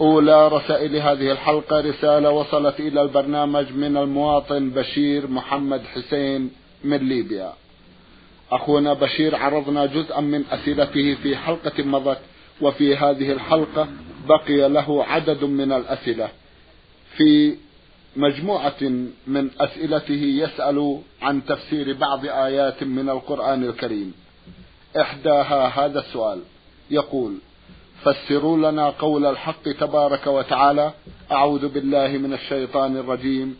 أولى رسائل هذه الحلقة رسالة وصلت إلى البرنامج من المواطن بشير محمد حسين من ليبيا. أخونا بشير عرضنا جزءا من أسئلته في حلقة مضت وفي هذه الحلقة بقي له عدد من الأسئلة. في مجموعة من أسئلته يسأل عن تفسير بعض آيات من القرآن الكريم. إحداها هذا السؤال يقول فسروا لنا قول الحق تبارك وتعالى أعوذ بالله من الشيطان الرجيم.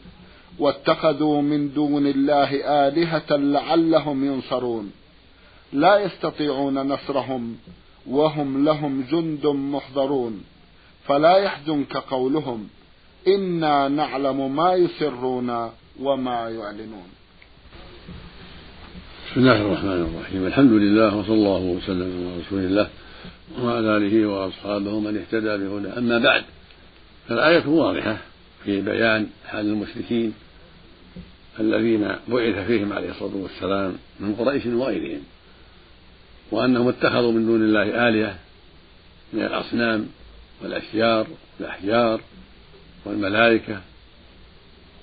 واتخذوا من دون الله آلهة لعلهم ينصرون. لا يستطيعون نصرهم وهم لهم جند محضرون. فلا يحزنك قولهم إنا نعلم ما يسرون وما يعلنون. بسم الله الرحمن الرحيم. الحمد لله وصلى الله وسلم على رسول الله. وعلى آله وأصحابه من اهتدى بهدى أما بعد فالآية واضحة في بيان حال المشركين الذين بعث فيهم عليه الصلاة والسلام من قريش وغيرهم وأنهم اتخذوا من دون الله آلهة من الأصنام والأشجار والأحجار والملائكة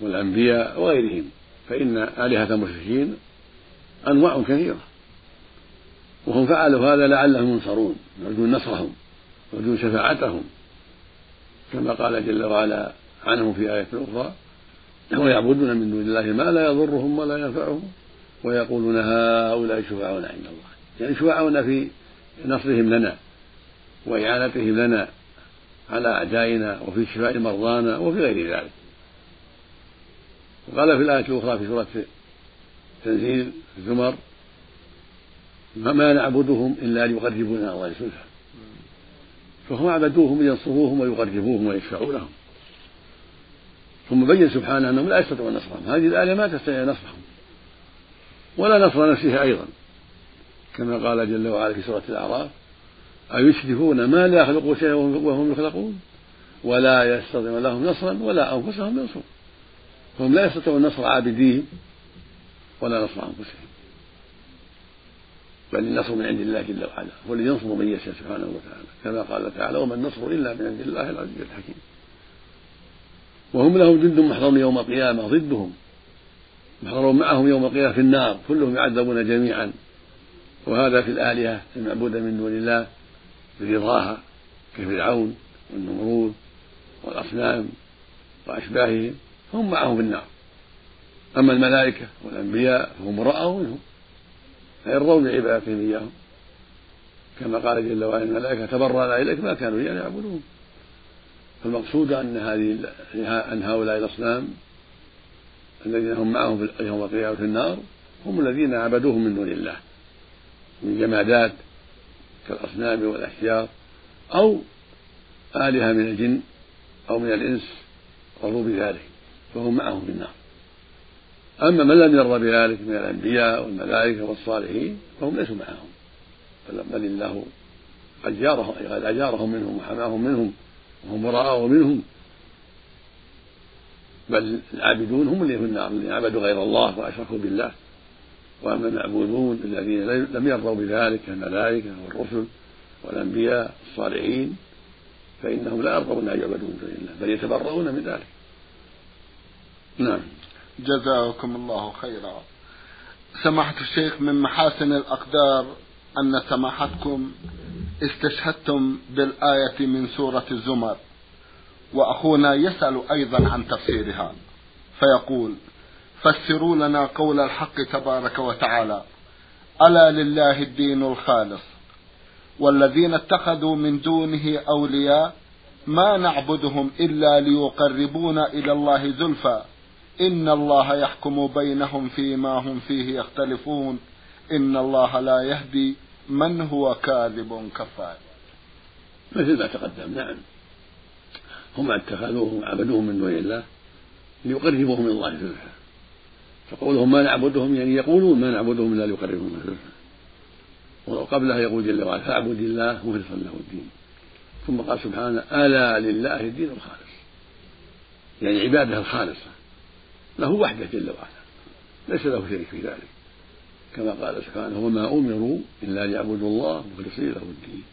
والأنبياء وغيرهم. فإن آلهة المشركين أنواع كثيرة. وهم فعلوا هذا لعلهم ينصرون يرجون نصرهم يرجون شفاعتهم. كما قال جل وعلا عنهم في آية أخرى ويعبدون من دون الله ما لا يضرهم ولا ينفعهم ويقولون هؤلاء شفعاؤنا عند الله. يعني شفعاؤنا في نصرهم لنا وإعانتهم لنا على أعدائنا وفي شفاء مرضانا وفي غير ذلك. وقال في الآية الأخرى في سورة تنزيل الزمر ما نعبدهم إلا ليقربونا الله زلفى فهم عبدوهم لينصروهم ويقربوهم ويشفعوا لهم. ثم بين سبحانه أنهم لا يستطيعون نصرهم. هذه الآية ما تستطيع نصرهم. ولا نصر نفسه أيضا. كما قال جل وعلا في سورة الأعراف أيشركون ما لا يخلق شيئا وهم يخلقون؟ ولا يستطيعون لهم نصرا ولا أنفسهم ينصرون. فهم لا يستطيعون نصر عابديهم ولا نصر أنفسهم. بل النصر من عند الله جل وعلا هو الذي ينصر من يشاء سبحانه وتعالى كما قال تعالى وما النصر إلا من عند الله العزيز الحكيم وهم لهم جند محضر يوم القيامة ضدهم. محضر معهم يوم القيامة في النار كلهم يعذبون جميعا. وهذا في الآلهة المعبودة من دون الله برضاها كفرعون والنمرود والأصنام وأشباههم هم معهم في النار. أما الملائكة والأنبياء فهم براء منهم. فيرضون بعبادتهم إياهم. كما قال جل وعلا الملائكة تبرأنا إليك ما كانوا إيانا يعبدون. فالمقصود أن هذه أن هؤلاء الأصنام الذين هم معهم في يوم القيامة في النار هم الذين عبدوهم من دون الله. من جمادات كالأصنام والأشجار أو آلهة من الجن أو من الإنس رضوا بذلك فهم معهم في النار. أما من لم يرضى بذلك من الأنبياء والملائكة والصالحين فهم ليسوا معهم. بل الله قد جارهم قد أجارهم منهم وحماهم منهم وهم براء منهم. بل العابدون هم اللي في النار الذين عبدوا غير الله وأشركوا بالله. وأما المعبودون الذين لم يرضوا بذلك كالملائكة والرسل والأنبياء الصالحين فإنهم لا يرضون أن يعبدوا من دون الله بل يتبرؤون من ذلك. نعم. جزاكم الله خيرا. سماحة الشيخ من محاسن الأقدار أن سماحتكم استشهدتم بالآية من سورة الزمر وأخونا يسأل أيضا عن تفسيرها فيقول فسروا لنا قول الحق تبارك وتعالى ألا لله الدين الخالص والذين اتخذوا من دونه أولياء ما نعبدهم إلا ليقربونا إلى الله زلفى إن الله يحكم بينهم فيما هم فيه يختلفون. إن الله لا يهدي من هو كاذب كفار. مثل ما تقدم نعم. هم اتخذوهم وعبدوهم من دون الله ليقربوهم من الله زلفى. فقولهم ما نعبدهم يعني يقولون ما نعبدهم إلا ليقربوهم من زلفى. وقبلها يقول جل وعلا فاعبد الله مخلصا له الدين. ثم قال سبحانه ألا لله الدين الخالص. يعني عباده الخالصة. له وحده جل وعلا. ليس له شريك في ذلك. كما قال سبحانه وما أمروا إلا ليعبدوا الله مخلصين له الدين.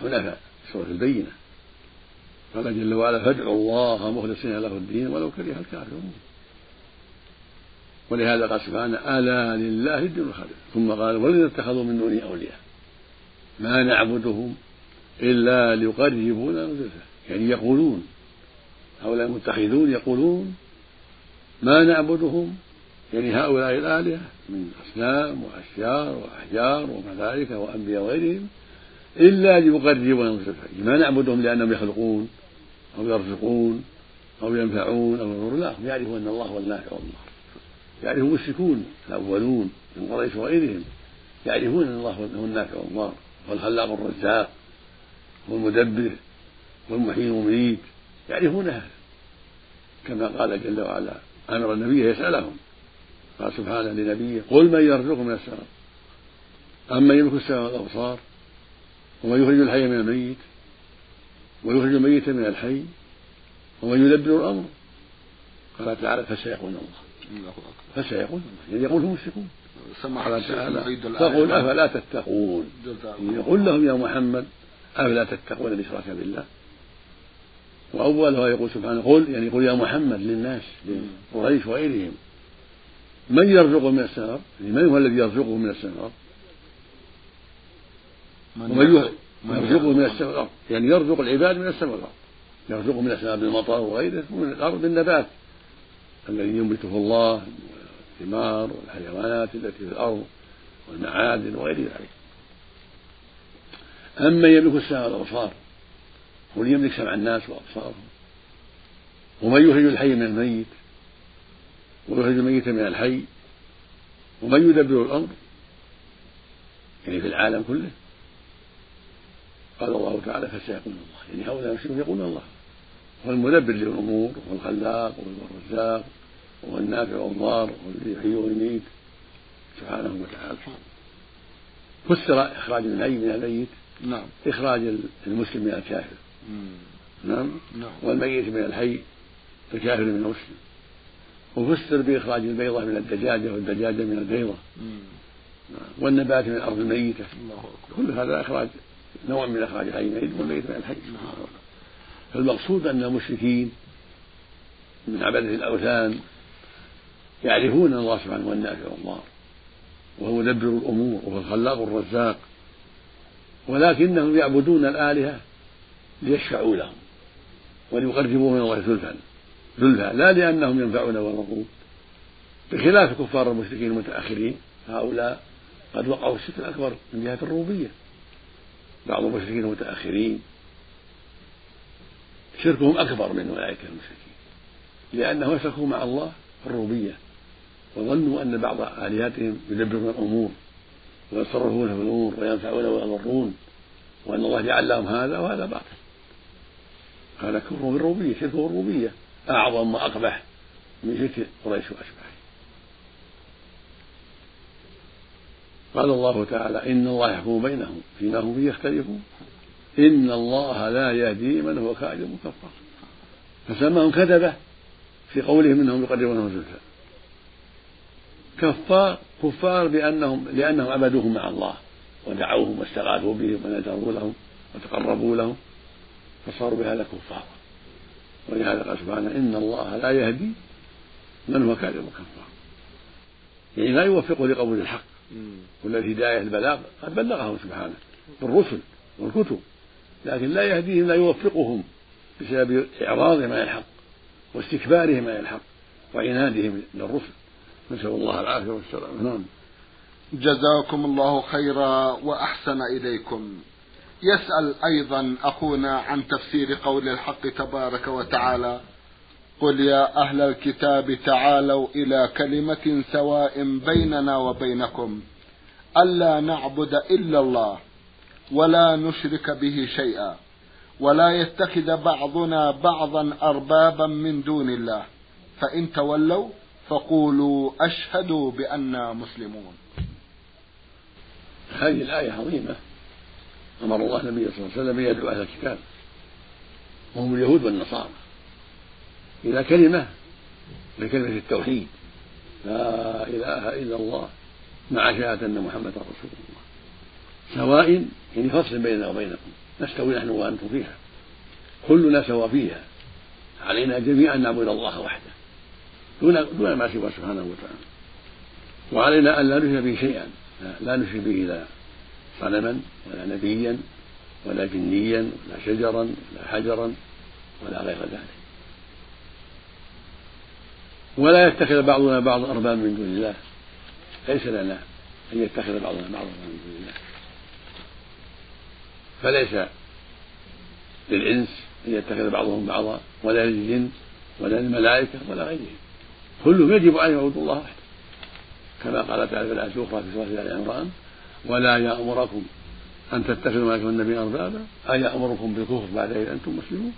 حنفاء سورة البينة. قال جل وعلا فادعوا الله مخلصين له الدين ولو كره الكافرون. ولهذا قال سبحانه ألا لله الدين الخالص. ثم قال والذين اتخذوا من دونه أولياء. ما نعبدهم إلا ليقربونا يعني يقولون هؤلاء المتخذون يقولون ما نعبدهم؟ يعني هؤلاء الآلهة من أصنام وأشجار وأحجار وملائكة وأنبياء وغيرهم إلا ليقربونا ما نعبدهم لأنهم يخلقون أو يرزقون أو ينفعون أو يضرون لا هم يعرفون أن الله هو النافع والله يعرفه المشركون الأولون من قريش وغيرهم. يعرفون أن الله هو النافع والضار هو الخلاق الرزاق هو المدبر هو المحيي المميت. يعرفون هذا كما قال جل وعلا أمر النبي يسألهم قال سبحانه لنبيه قل من يرزقكم من السماء. أمن يملك السماء والأبصار؟ ومن يخرج الحي من الميت؟ ويخرج الميت من الحي؟ ومن يدبر الأمر؟ قال تعالى فسيقول الله. فسيقول يعني يقول هم مشركون قال تعالى فقل أفلا تتقون؟ يقول لهم يا محمد أفلا تتقون الإشراك بالله؟ وأولها يقول سبحانه قل يعني قل يا محمد للناس لقريش وغيرهم. من يرزق من السماء؟ يعني من هو الذي يرزقه من السماء؟ ومن يرزقه من السماء يعني يرزق العباد من السماء يرزقه من السماء بالمطر وغيره ومن الأرض بالنبات. الذي ينبته الله والثمار والحيوانات التي في الأرض والمعادن وغير ذلك. أما يملك السمع والأبصار هو يملك سمع الناس وأبصارهم. ومن يخرج الحي من الميت؟ ويخرج الميت من الحي؟ ومن يدبر الأمر؟ يعني في العالم كله؟ قال الله تعالى فسيقول الله. يعني هؤلاء المشركون يقولون الله. هو المدبر للأمور وهو الخلاق وهو الرزاق وهو النافع والضار وهو الذي يحيي ويميت. سبحانه وتعالى. فسر إخراج الحي من الميت. نعم. إخراج المسلم من الكافر. نعم؟ نعم. والميت من الحي الكافر من المسلم وفسر بإخراج البيضة من الدجاجة والدجاجة من البيضة نعم. والنبات من الأرض الميتة. كل هذا إخراج نوع من إخراج الحي الميت والميت من الحي. نعم. فالمقصود أن المشركين من عبدة الأوثان يعرفون الله سبحانه هو النافع والضار وهو مدبر الأمور وهو الخلاق الرزاق. ولكنهم يعبدون الآلهة ليشفعوا لهم وليقربوهم من الله زلفا زلفا لا لأنهم ينفعون ويضرون بخلاف كفار المشركين المتأخرين هؤلاء قد وقعوا الشرك الأكبر من جهة الربوبية. بعض المشركين المتأخرين شركهم أكبر من أولئك المشركين لأنهم أشركوا مع الله في الربوبية. وظنوا أن بعض آلهتهم يدبرون الأمور ويتصرفون في الأمور وينفعون ويضرون وأن الله جعل لهم هذا وهذا باطل. هذا كفر بالربوبية شرك بالربوبية. أعظم وأقبح من شرك قريش وأشباهه قال الله تعالى إن الله يحكم بينهم فيما هم فيه يختلفون. إن الله لا يهدي من هو كاذب كفار فسماهم كذبة في قولهم إنهم يقربونهم زلفى. كفار كفار بأنهم لأنهم عبدوهم مع الله ودعوهم واستغاثوا بهم ونذروا لهم وتقربوا لهم. فصاروا بهذا كفارا ولهذا قال سبحانه إن الله لا يهدي من هو كاذب كفار يعني لا يوفقه لقبول الحق. كل الهداية البلاغ قد بلغهم سبحانه بالرسل والكتب لكن لا يهديهم لا يوفقهم بسبب إعراضهم عن الحق واستكبارهم عن الحق وعنادهم للرسل. نسأل الله العافية والسلامة نعم. جزاكم الله خيرا وأحسن إليكم. يسأل أيضا أخونا عن تفسير قول الحق تبارك وتعالى قل يا أهل الكتاب تعالوا إلى كلمة سواء بيننا وبينكم. ألا نعبد إلا الله ولا نشرك به شيئا ولا يتخذ بعضنا بعضا أربابا من دون الله. فإن تولوا فقولوا أشهدوا بأننا مسلمون. هذه الآية عظيمة. أمر الله النبي صلى الله عليه وسلم يدعو أهل الكتاب. وهم اليهود والنصارى. إلى كلمة لكلمة التوحيد. لا إله إلا الله. مع شهادة أن محمدا رسول الله. سواء يعني فصل بيننا وبينكم. نستوي نحن وأنتم فيها. كلنا سوا فيها. علينا جميعا نعبد الله وحده. دون دون ما سوى سبحانه وتعالى. وعلينا أن لا نشرك به شيئا. لا نشرك به لا صنما ولا نبيا ولا جنيا ولا شجرا ولا حجرا ولا غير ذلك. ولا يتخذ بعضنا بعض أربابا من دون الله. ليس لنا أن يتخذ بعضنا بعضا من دون الله. فليس للإنس أن يتخذ بعضهم بعضا ولا للجن ولا للملائكة ولا غيرهم. كلهم يجب أن يعبدوا الله وحده. كما قال تعالى في الآية في سورة آل عمران ولا يأمركم أن تتخذوا ملائكة النبي أربابا؟ أيأمركم بالكفر بعد إذ أنتم مسلمون؟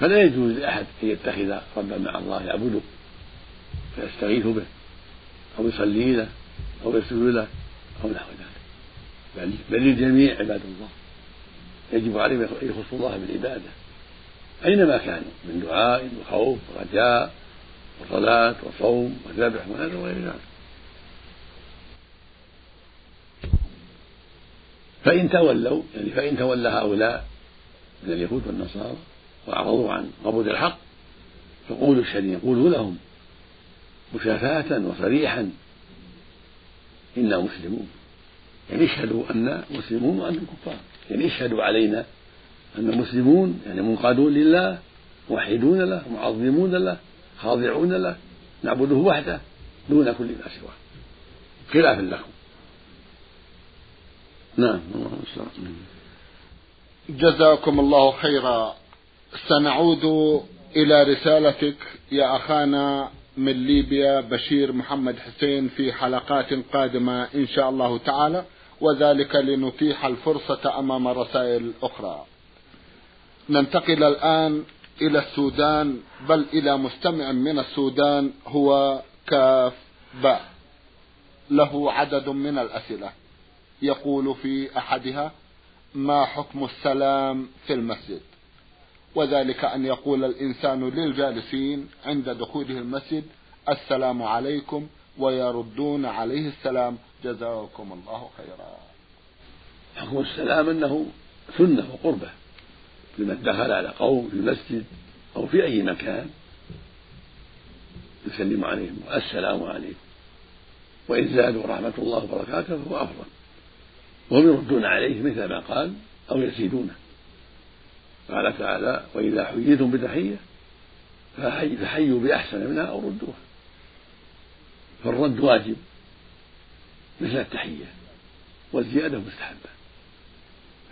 فلا يجوز لأحد أن يتخذ ربا مع الله يعبده فيستغيث به أو يصلي له أو يسجد له أو نحو ذلك. بل, بل للجميع عباد الله. يجب عليهم أن يخصوا الله بالعبادة. أينما كانوا من دعاء وخوف ورجاء وصلاة وصوم وذبح وهذا وغير ذلك. فإن تولوا يعني فإن تولى هؤلاء من اليهود والنصارى وأعرضوا عن قبول الحق فقولوا الشريع قولوا لهم مشافاة وصريحا إنا مسلمون. يعني اشهدوا أن مسلمون وأنتم كفار يعني اشهدوا علينا أن مسلمون يعني منقادون لله موحدون له معظمون له خاضعون له نعبده وحده دون كل ما سواه. خلافا لكم. نعم جزاكم الله خيرا. سنعود إلى رسالتك يا أخانا من ليبيا بشير محمد حسين في حلقات قادمة إن شاء الله تعالى وذلك لنتيح الفرصة أمام رسائل أخرى. ننتقل الآن إلى السودان بل إلى مستمع من السودان هو كاف باء له عدد من الأسئلة. يقول في أحدها ما حكم السلام في المسجد؟ وذلك أن يقول الإنسان للجالسين عند دخوله المسجد السلام عليكم ويردون عليه السلام جزاكم الله خيرا. حكم السلام أنه سنة وقربة لمن دخل على قوم في المسجد أو في أي مكان يسلم عليهم السلام عليكم. وإن زادوا رحمة الله وبركاته فهو أفضل. وهم يردون عليه مثل ما قال أو يزيدونه. قال تعالى وإذا حييتم بتحية فحيوا بأحسن منها أو ردوها. فالرد واجب مثل التحية والزيادة مستحبة.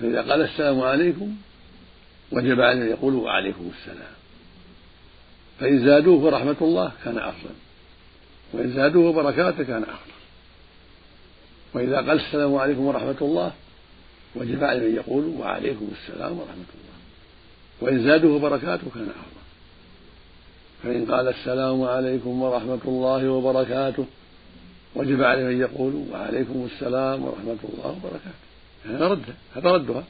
فإذا قال السلام عليكم وجب عليه أن يقولوا وعليكم السلام. فإن زادوه ورحمة الله كان أفضل وإن زادوه بركاته كان أفضل. وإذا قال السلام عليكم ورحمة الله وجب عليه أن يقولوا وعليكم السلام ورحمة الله. وإن زادوه بركاته كان أفضل فإن قال السلام عليكم ورحمة الله وبركاته وجب عليه أن يقولوا وعليكم السلام ورحمة الله وبركاته. هذا رد هذا ردها.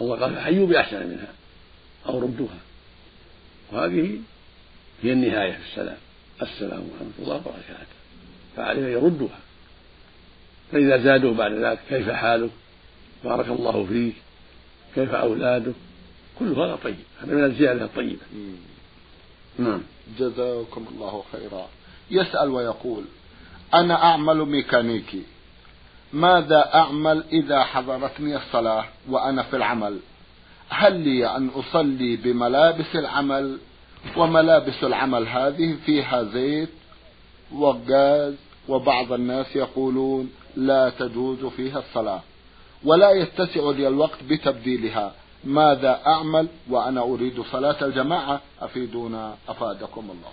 الله قال فحيوا بأحسن منها أو ردوها وهذه هي النهاية في السلام. السلام ورحمة الله وبركاته. فعليه أن يردها. فإذا زادوا بعد ذلك كيف حالك؟ بارك الله فيك. كيف أولادك؟ كل هذا طيب. هذا من الزيادة الطيبة. نعم. جزاكم الله خيرا. يسأل ويقول أنا أعمل ميكانيكي. ماذا أعمل إذا حضرتني الصلاة وأنا في العمل؟ هل لي أن أصلي بملابس العمل؟ وملابس العمل هذه فيها زيت وغاز وبعض الناس يقولون لا تجوز فيها الصلاة ولا يتسع لي الوقت بتبديلها. ماذا أعمل وأنا أريد صلاة الجماعة؟ أفيدونا أفادكم الله.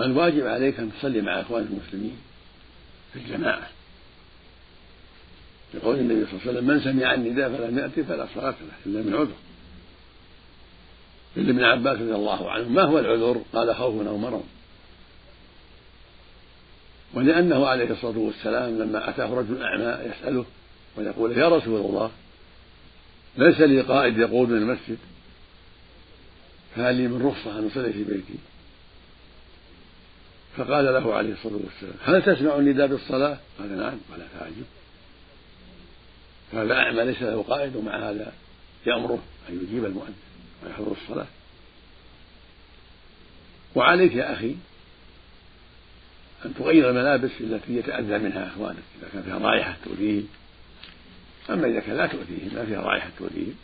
الواجب عليك أن تصلي مع إخوان المسلمين في الجماعة. يقول النبي صلى الله عليه وسلم من سمع النداء فلم يأتي فلا صلاة له إلا من عذر. إلا ابن عباس رضي الله عنه ما هو العذر؟ قال خوف أو مرض. ولأنه عليه الصلاة والسلام لما أتاه رجل أعمى يسأله ويقول يا رسول الله ليس لي قائد يقود من المسجد. فهل لي من رخصة أن أصلي في بيتي؟ فقال له عليه الصلاة والسلام هل تسمع النداء بالصلاة؟ قال نعم قال تعجب فهذا أعمى ليس له قائد ومع هذا يأمره أن يجيب المؤذن ويحضر الصلاة. وعليك يا أخي أن تغير الملابس التي يتأذى منها إخوانك إذا كان فيها رائحة تؤذيهم. أما إذا كان لا تؤذيهم ما فيها رائحة تؤذيهم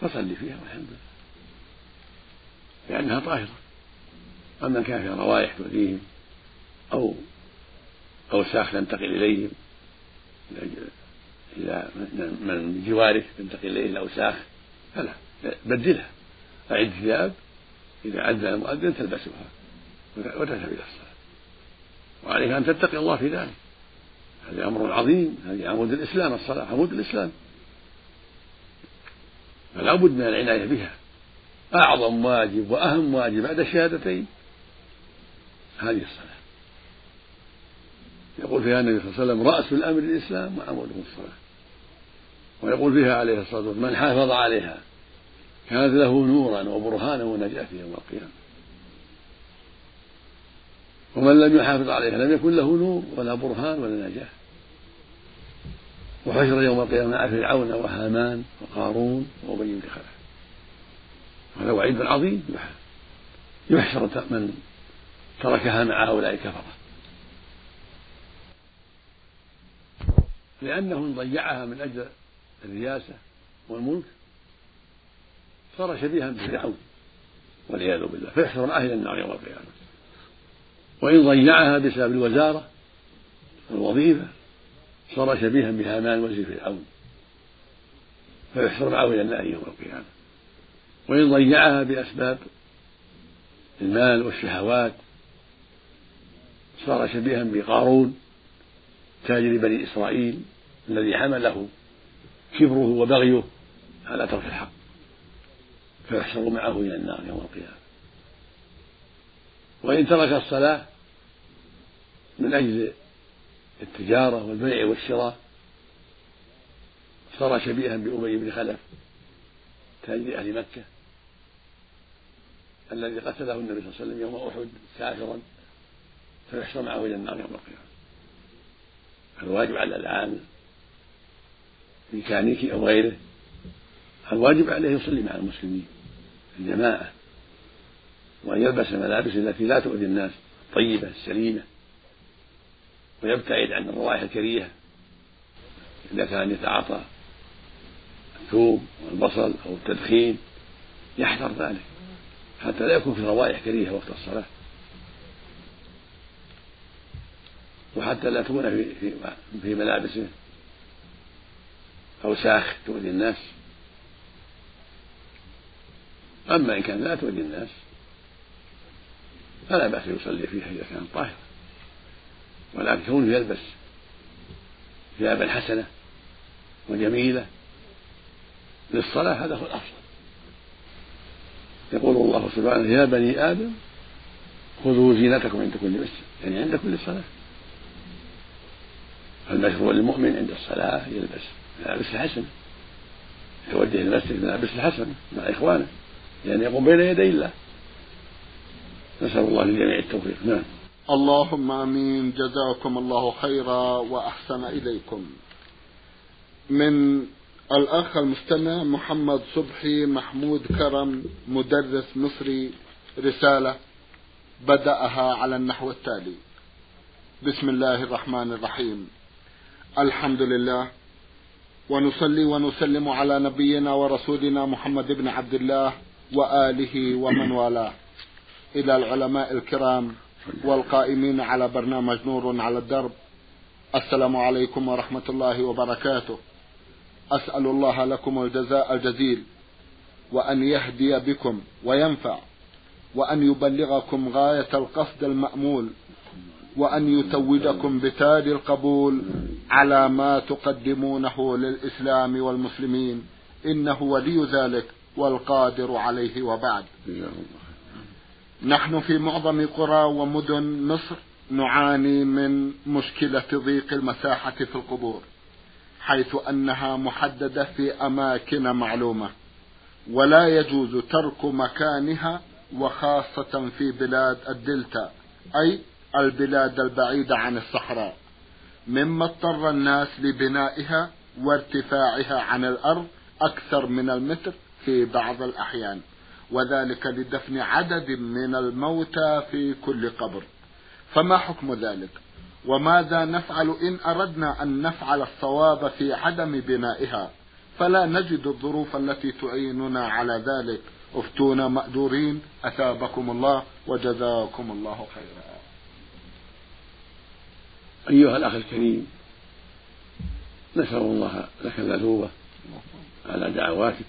فصلي فيها والحمد لله. لأنها طاهرة. أما إن كان فيها روائح تؤذيهم أو أوساخ تنتقل إليهم إلى من جوارك تنتقل إليه الأوساخ فلا بدلها. أعد ثياب إذا أذن المؤذن تلبسها وتذهب إلى الصلاة. وعليك أن تتقي الله في ذلك. هذا أمر عظيم هذه عمود الإسلام الصلاة عمود الإسلام. فلا بد من العناية بها. أعظم واجب وأهم واجب بعد الشهادتين هذه الصلاة. يقول فيها النبي صلى الله عليه وسلم رأس الأمر الإسلام وعموده الصلاة. ويقول فيها عليه الصلاة والسلام من حافظ عليها كانت له نورا وبرهانا ونجاة يوم القيامة. ومن لم يحافظ عليها لم يكن له نور ولا برهان ولا نجاة. وحشر يوم القيامة مع فرعون وهامان وقارون وأبي بن خلف هذا وعيد عظيم يحشر من تركها مع هؤلاء الكفرة. لأنه ضيعها من أجل الرياسة والملك. صار شبيها بفرعون والعياذ بالله. فيحشر إلى النار يوم القيامة. وإن ضيعها بسبب الوزارة والوظيفة صار شبيها بهامان وزير فرعون فيحشر معه إلى النار يوم القيامة. وإن ضيعها بأسباب المال والشهوات صار شبيها بقارون تاجر بني إسرائيل الذي حمله كبره وبغيه على ترك الحق. فيحشر معه إلى النار يوم القيامة. وإن ترك الصلاة من أجل التجارة والبيع والشراء صار شبيها بأبي بن خلف تاجر أهل مكة الذي قتله النبي صلى الله عليه وسلم يوم أحد كافرا فيحشر معه إلى النار يوم القيامة. الواجب على العامل ميكانيكي أو غيره الواجب عليه يصلي مع المسلمين الجماعة. وأن يلبس الملابس التي لا تؤذي الناس الطيبة السليمة ويبتعد عن الروائح الكريهة. إذا كان يتعاطى الثوم والبصل أو التدخين يحذر ذلك. حتى لا يكون في روائح كريهة وقت الصلاة. وحتى لا تكون في في, في ملابسه أوساخ تؤذي الناس. أما إن كان لا تؤذي الناس فلا بأس يصلي فيها إذا كانت طاهرة ولكن كونه يلبس ثيابا حسنة وجميلة للصلاة هذا هو الأفضل. يقول الله سبحانه يا بني آدم خذوا زينتكم عند كل مسجد. يعني عند كل صلاة. فالمشروع للمؤمن عند الصلاة يلبس ملابس الحسنة. يتوجه المسجد ملابس الحسنة مع إخوانه لأن يقوم بين يدي الله. نسأل الله للجميع التوفيق. نعم. اللهم آمين. جزاكم الله خيرا وأحسن إليكم. من الأخ المستمع محمد صبحي محمود كرم مدرس مصري رسالة بدأها على النحو التالي. بسم الله الرحمن الرحيم. الحمد لله. ونصلي ونسلم على نبينا ورسولنا محمد بن عبد الله وآله ومن والاه. إلى العلماء الكرام والقائمين على برنامج نور على الدرب. السلام عليكم ورحمة الله وبركاته. أسأل الله لكم الجزاء الجزيل وأن يهدي بكم وينفع وأن يبلغكم غاية القصد المأمول وأن يتوجكم بتاج القبول على ما تقدمونه للإسلام والمسلمين. إنه ولي ذلك والقادر عليه وبعد. نحن في معظم قرى ومدن مصر نعاني من مشكلة ضيق المساحة في القبور حيث أنها محددة في أماكن معلومة ولا يجوز ترك مكانها وخاصة في بلاد الدلتا أي البلاد البعيدة عن الصحراء مما اضطر الناس لبنائها وارتفاعها عن الأرض أكثر من المتر في بعض الأحيان. وذلك لدفن عدد من الموتى في كل قبر. فما حكم ذلك؟ وماذا نفعل إن أردنا أن نفعل الصواب في عدم بنائها؟ فلا نجد الظروف التي تعيننا على ذلك. افتونا مأجورين. أثابكم الله وجزاكم الله خيرا. أيها الأخ الكريم نسأل الله لك الأثوبة على دعواتك.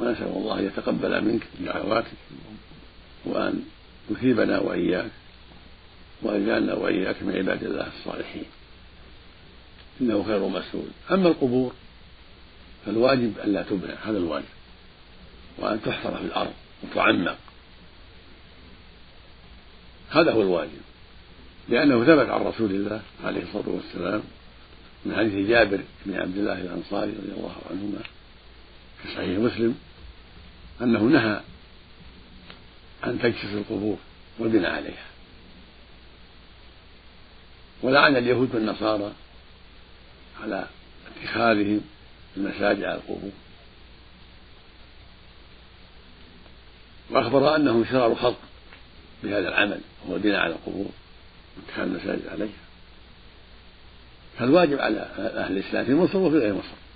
ونسأل الله أن يتقبل منك دعواتك وأن يثيبنا وإياك وأن يجعلنا وإياك من عباد الله الصالحين. إنه خير مسؤول. أما القبور فالواجب ألا تبنى هذا الواجب. وأن تحفر في الأرض وتعمق. هذا هو الواجب. لأنه ثبت عن رسول الله عليه الصلاة والسلام من حديث جابر بن عبد الله الأنصاري رضي الله عنهما في صحيح مسلم أنه نهى أن تكشف القبور والبناء عليها. ولعن اليهود والنصارى على اتخاذهم المساجد على القبور. وأخبر أنهم شرار الخلق بهذا العمل وهو البناء على القبور واتخاذ المساجد عليها. فالواجب على أهل الإسلام في مصر وفي غير مصر.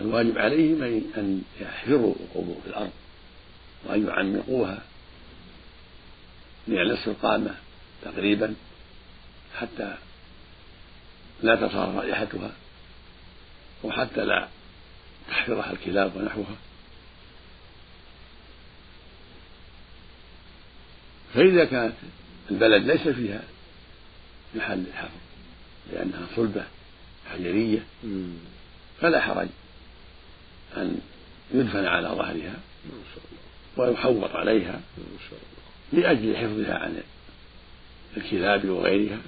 الواجب عليهم أن يحفروا القبور في الأرض وأن يعمقوها لأن القامة تقريبا حتى لا تصار رائحتها وحتى لا تحفرها الكلاب ونحوها. فإذا كانت البلد ليس فيها محل الحفر لأنها صلبة حجرية فلا حرج. أن يدفن على ظهرها ويحوط عليها لأجل حفظها عن الكلاب وغيرها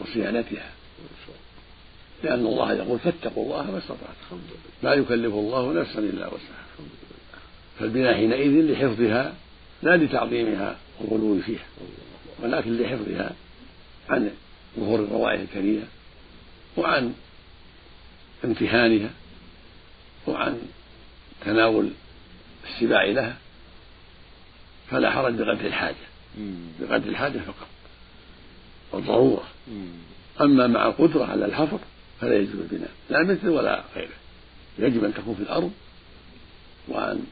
وصيانتها. لأن الله يقول فاتقوا الله ما استطعتم. لا يكلف الله نفسا إلا وسعها. فالبناء حينئذ لحفظها لا لتعظيمها والغلو فيها ولكن لحفظها عن ظهور الروائح الكريهة وعن امتهانها وعن تناول السباع لها فلا حرج بقدر الحاجة. بقدر الحاجة فقط. والضرورة. أما مع القدرة على الحفر فلا يجوز البناء. لا مثل ولا غيره. يجب أن تكون في الأرض وأن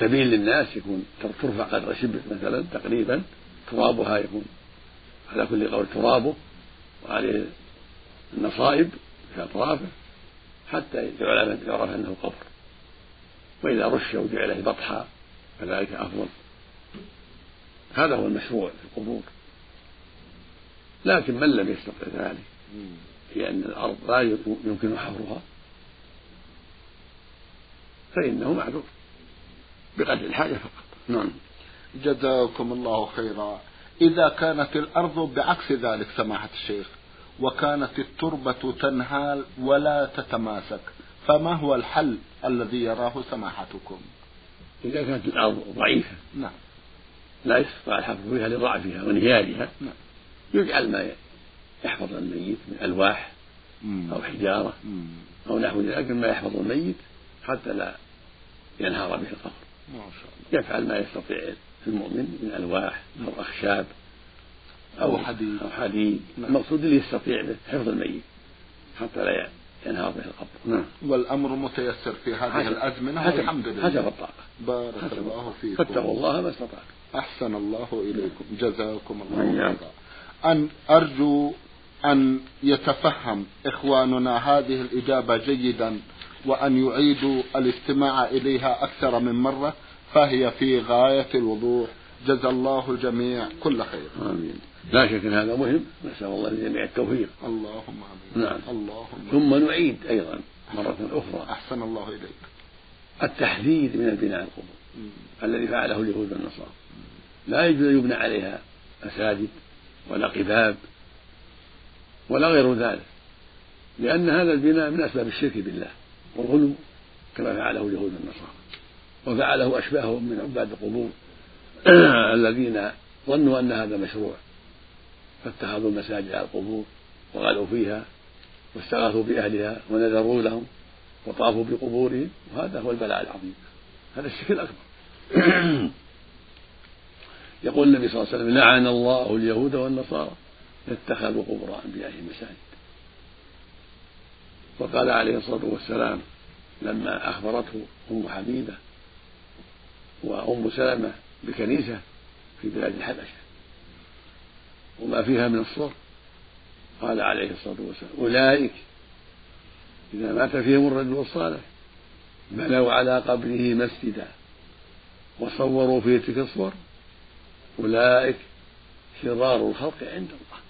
سبيل للناس يكون ترفع قدر شبر مثلا تقريبا. ترابها يكون على كل قول ترابه وعليه النصائب في أطرافه. حتى يعرف أنه قبر. وإذا رش وجعل بطحا فذلك أفضل. هذا هو المشروع في القبور. لكن من لم يستطع ذلك؟ لأن الأرض لا يمكن حفرها. فإنه معذور. بقدر الحاجة فقط. نعم. جزاكم الله خيرا. إذا كانت الأرض بعكس ذلك سماحة الشيخ وكانت التربة تنهال ولا تتماسك. فما هو الحل الذي يراه سماحتكم؟ إذا كانت الأرض ضعيفة. نعم. لا يستطيع الحفظ فيها لضعفها وانهيارها نعم. يجعل ما يحفظ الميت من ألواح أو حجارة أو نحو ذلك ما يحفظ الميت حتى لا ينهار به القبر ما شاء الله. يفعل ما يستطيع المؤمن من ألواح أو أخشاب أو حديد. أو حديد. نعم. المقصود اللي يستطيع به حفظ الميت. حتى لا ينهار به القبر. نعم. والأمر متيسر في هذه الأزمنة والحمد لله. حسب الطاقة. بارك الله فيكم. فاتقوا الله ما استطعتم. أحسن الله إليكم. جزاكم الله خيرا. أن أرجو أن يتفهم إخواننا هذه الإجابة جيدا وأن يعيدوا الاستماع إليها أكثر من مرة فهي في غاية الوضوح. جزا الله الجميع كل خير. آمين. لا شك أن هذا مهم. نسأل الله للجميع التوفيق. اللهم آمين. نعم. اللهم ثم نعيد أيضا مرة أخرى. أحسن الله إليك. التحذير من البناء القبور الذي فعله اليهود والنصارى. لا يجوز أن يبنى عليها مساجد ولا قباب ولا غير ذلك لأن هذا البناء من أسباب الشرك بالله والغلو كما فعله اليهود والنصارى. وفعله أشباههم من عباد القبور. الذين ظنوا أن هذا مشروع فاتخذوا المساجد على القبور وغلوا فيها واستغاثوا بأهلها ونذروا لهم وطافوا بقبورهم وهذا هو البلاء العظيم. هذا الشرك الأكبر. يقول النبي صلى الله عليه وسلم لعن الله اليهود والنصارى اتخذوا قبور أنبيائهم مساجد. وقال عليه الصلاة والسلام لما أخبرته أم حبيبة وأم سلمة بكنيسة في بلاد الحبشة. وما فيها من الصور. قال عليه الصلاة والسلام أولئك إذا مات فيهم الرجل الصالح بنوا على قبره مسجدا وصوروا فيه تلك الصور. أولئك شرار الخلق عند الله.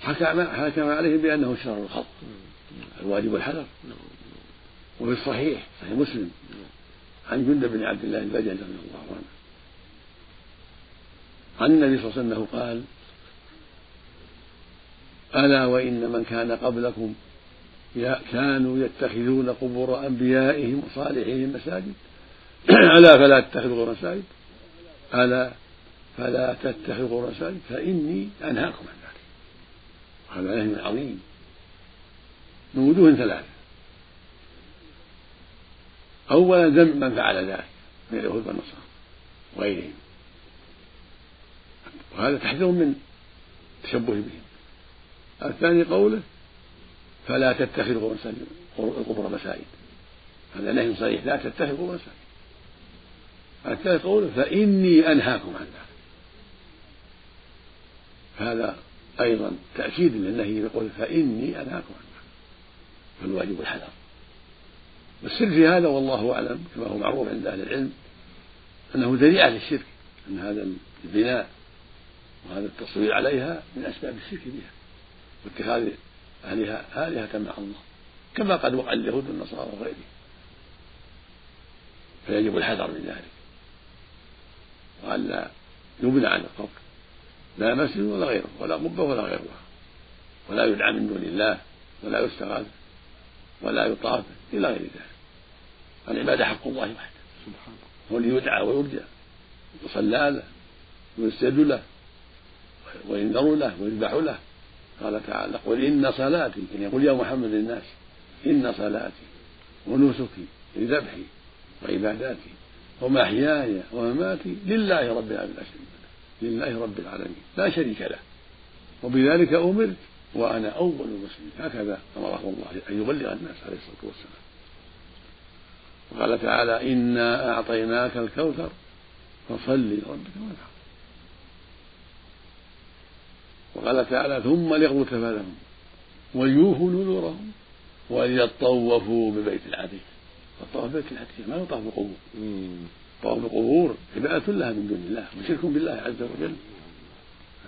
حكم حكم عليهم بأنه شرار الخلق. الواجب الحذر. وفي الصحيح صحيح مسلم عن جند بن عبد الله البجلي رضي الله عنه. عن النبي صلى الله عليه وسلم قال ألا وإن من كان قبلكم كانوا يتخذون قبور أنبيائهم وصالحهم مساجد؟ ألا فلا تتخذوا مساجد؟ ألا فلا تتخذوا مساجد؟ فإني أنهاكم عن ذلك. هذا نهي عظيم. من وجوه ثلاثة. أولا ذم من فعل ذلك من اليهود والنصارى وغيرهم. وهذا تحذير من التشبه بهم الثاني قوله فلا تتخذوا القبور مساجد. هذا نهي صريح لا تتخذوا مساجد. الثالث قوله فإني أنهاكم عن ذلك. هذا أيضا تأكيد للنهي يقول فإني أنهاكم عن ذلك. فالواجب الحذر. والسر في هذا والله أعلم كما هو معروف عند أهل العلم أنه ذريعة للشرك أن هذا البناء وهذا التصوير عليها من أسباب الشرك بها. واتخاذ أهلها آلهة مع الله. كما قد وقع اليهود والنصارى وغيرهم. فيجب الحذر من ذلك. وألا يبنى على القبر. لا مسجد ولا غيره ولا قبة ولا غيرها. ولا يدعى من دون الله ولا يستغاث ولا يطاف إلى غير ذلك. العبادة حق الله وحده. سبحانه هو اللي يدعى ويرجى. يصلى له ويسجد له. وينذر له ويذبح له. قال تعالى قل إن صلاتي. يعني يقول يا محمد للناس إن صلاتي ونسكي لذبحي وعباداتي ومحياي ومماتي لله رب العالمين. لله رب العالمين. لا شريك له. وبذلك أمرت وأنا أول المسلمين. هكذا أمره الله أن يبلغ الناس عليه الصلاة والسلام. وقال تعالى إنا أعطيناك الكوثر فصل لربك وانحر. وقال تعالى ثم ليقضوا تفاثهم وليوفوا نذورهم وليطوفوا ببيت العتيق. الطواف ببيت العتيق ما يطاف بالقبور. طواف القبور عبادة لها من دون الله وشرك بالله عز وجل.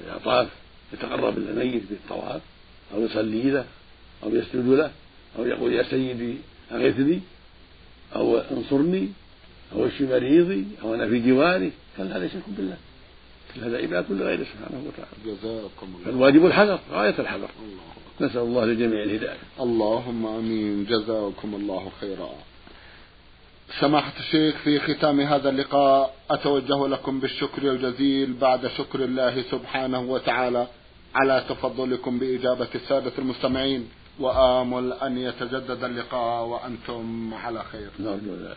إذا طاف يتقرب إلى الميت بالطواف أو يصلي له أو يسجد له أو يقول يا سيدي أغثني أو أنصرني أو اشف مريضي أو أنا في جواري. كان هذا شرك بالله. كل هذا عبادة لغيره سبحانه وتعالى. جزاكم الله. فالواجب الحذر غاية الحذر. نسأل الله للجميع الهداية. اللهم آمين. جزاكم الله خيرا. سماحة الشيخ في ختام هذا اللقاء أتوجه لكم بالشكر الجزيل بعد شكر الله سبحانه وتعالى على تفضلكم بإجابة السادة المستمعين. وآمل أن يتجدد اللقاء وأنتم على خير. نرجو ذلك.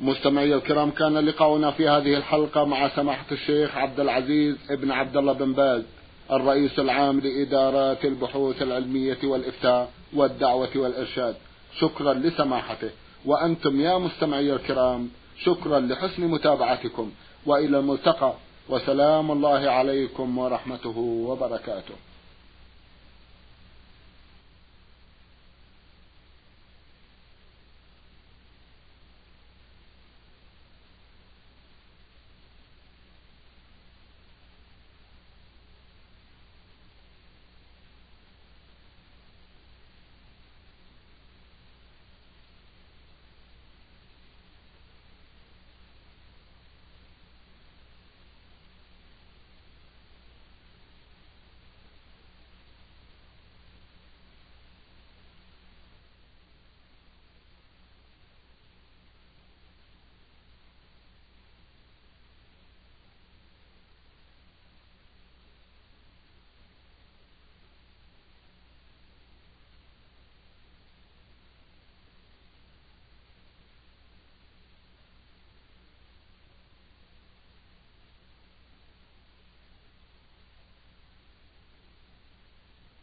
مستمعي الكرام كان لقاؤنا في هذه الحلقة مع سماحة الشيخ عبد العزيز ابن عبد الله بن باز الرئيس العام لإدارات البحوث العلمية والإفتاء والدعوة والإرشاد. شكرا لسماحته. وأنتم يا مستمعي الكرام شكرا لحسن متابعتكم. وإلى الملتقى. وسلام الله عليكم ورحمته وبركاته.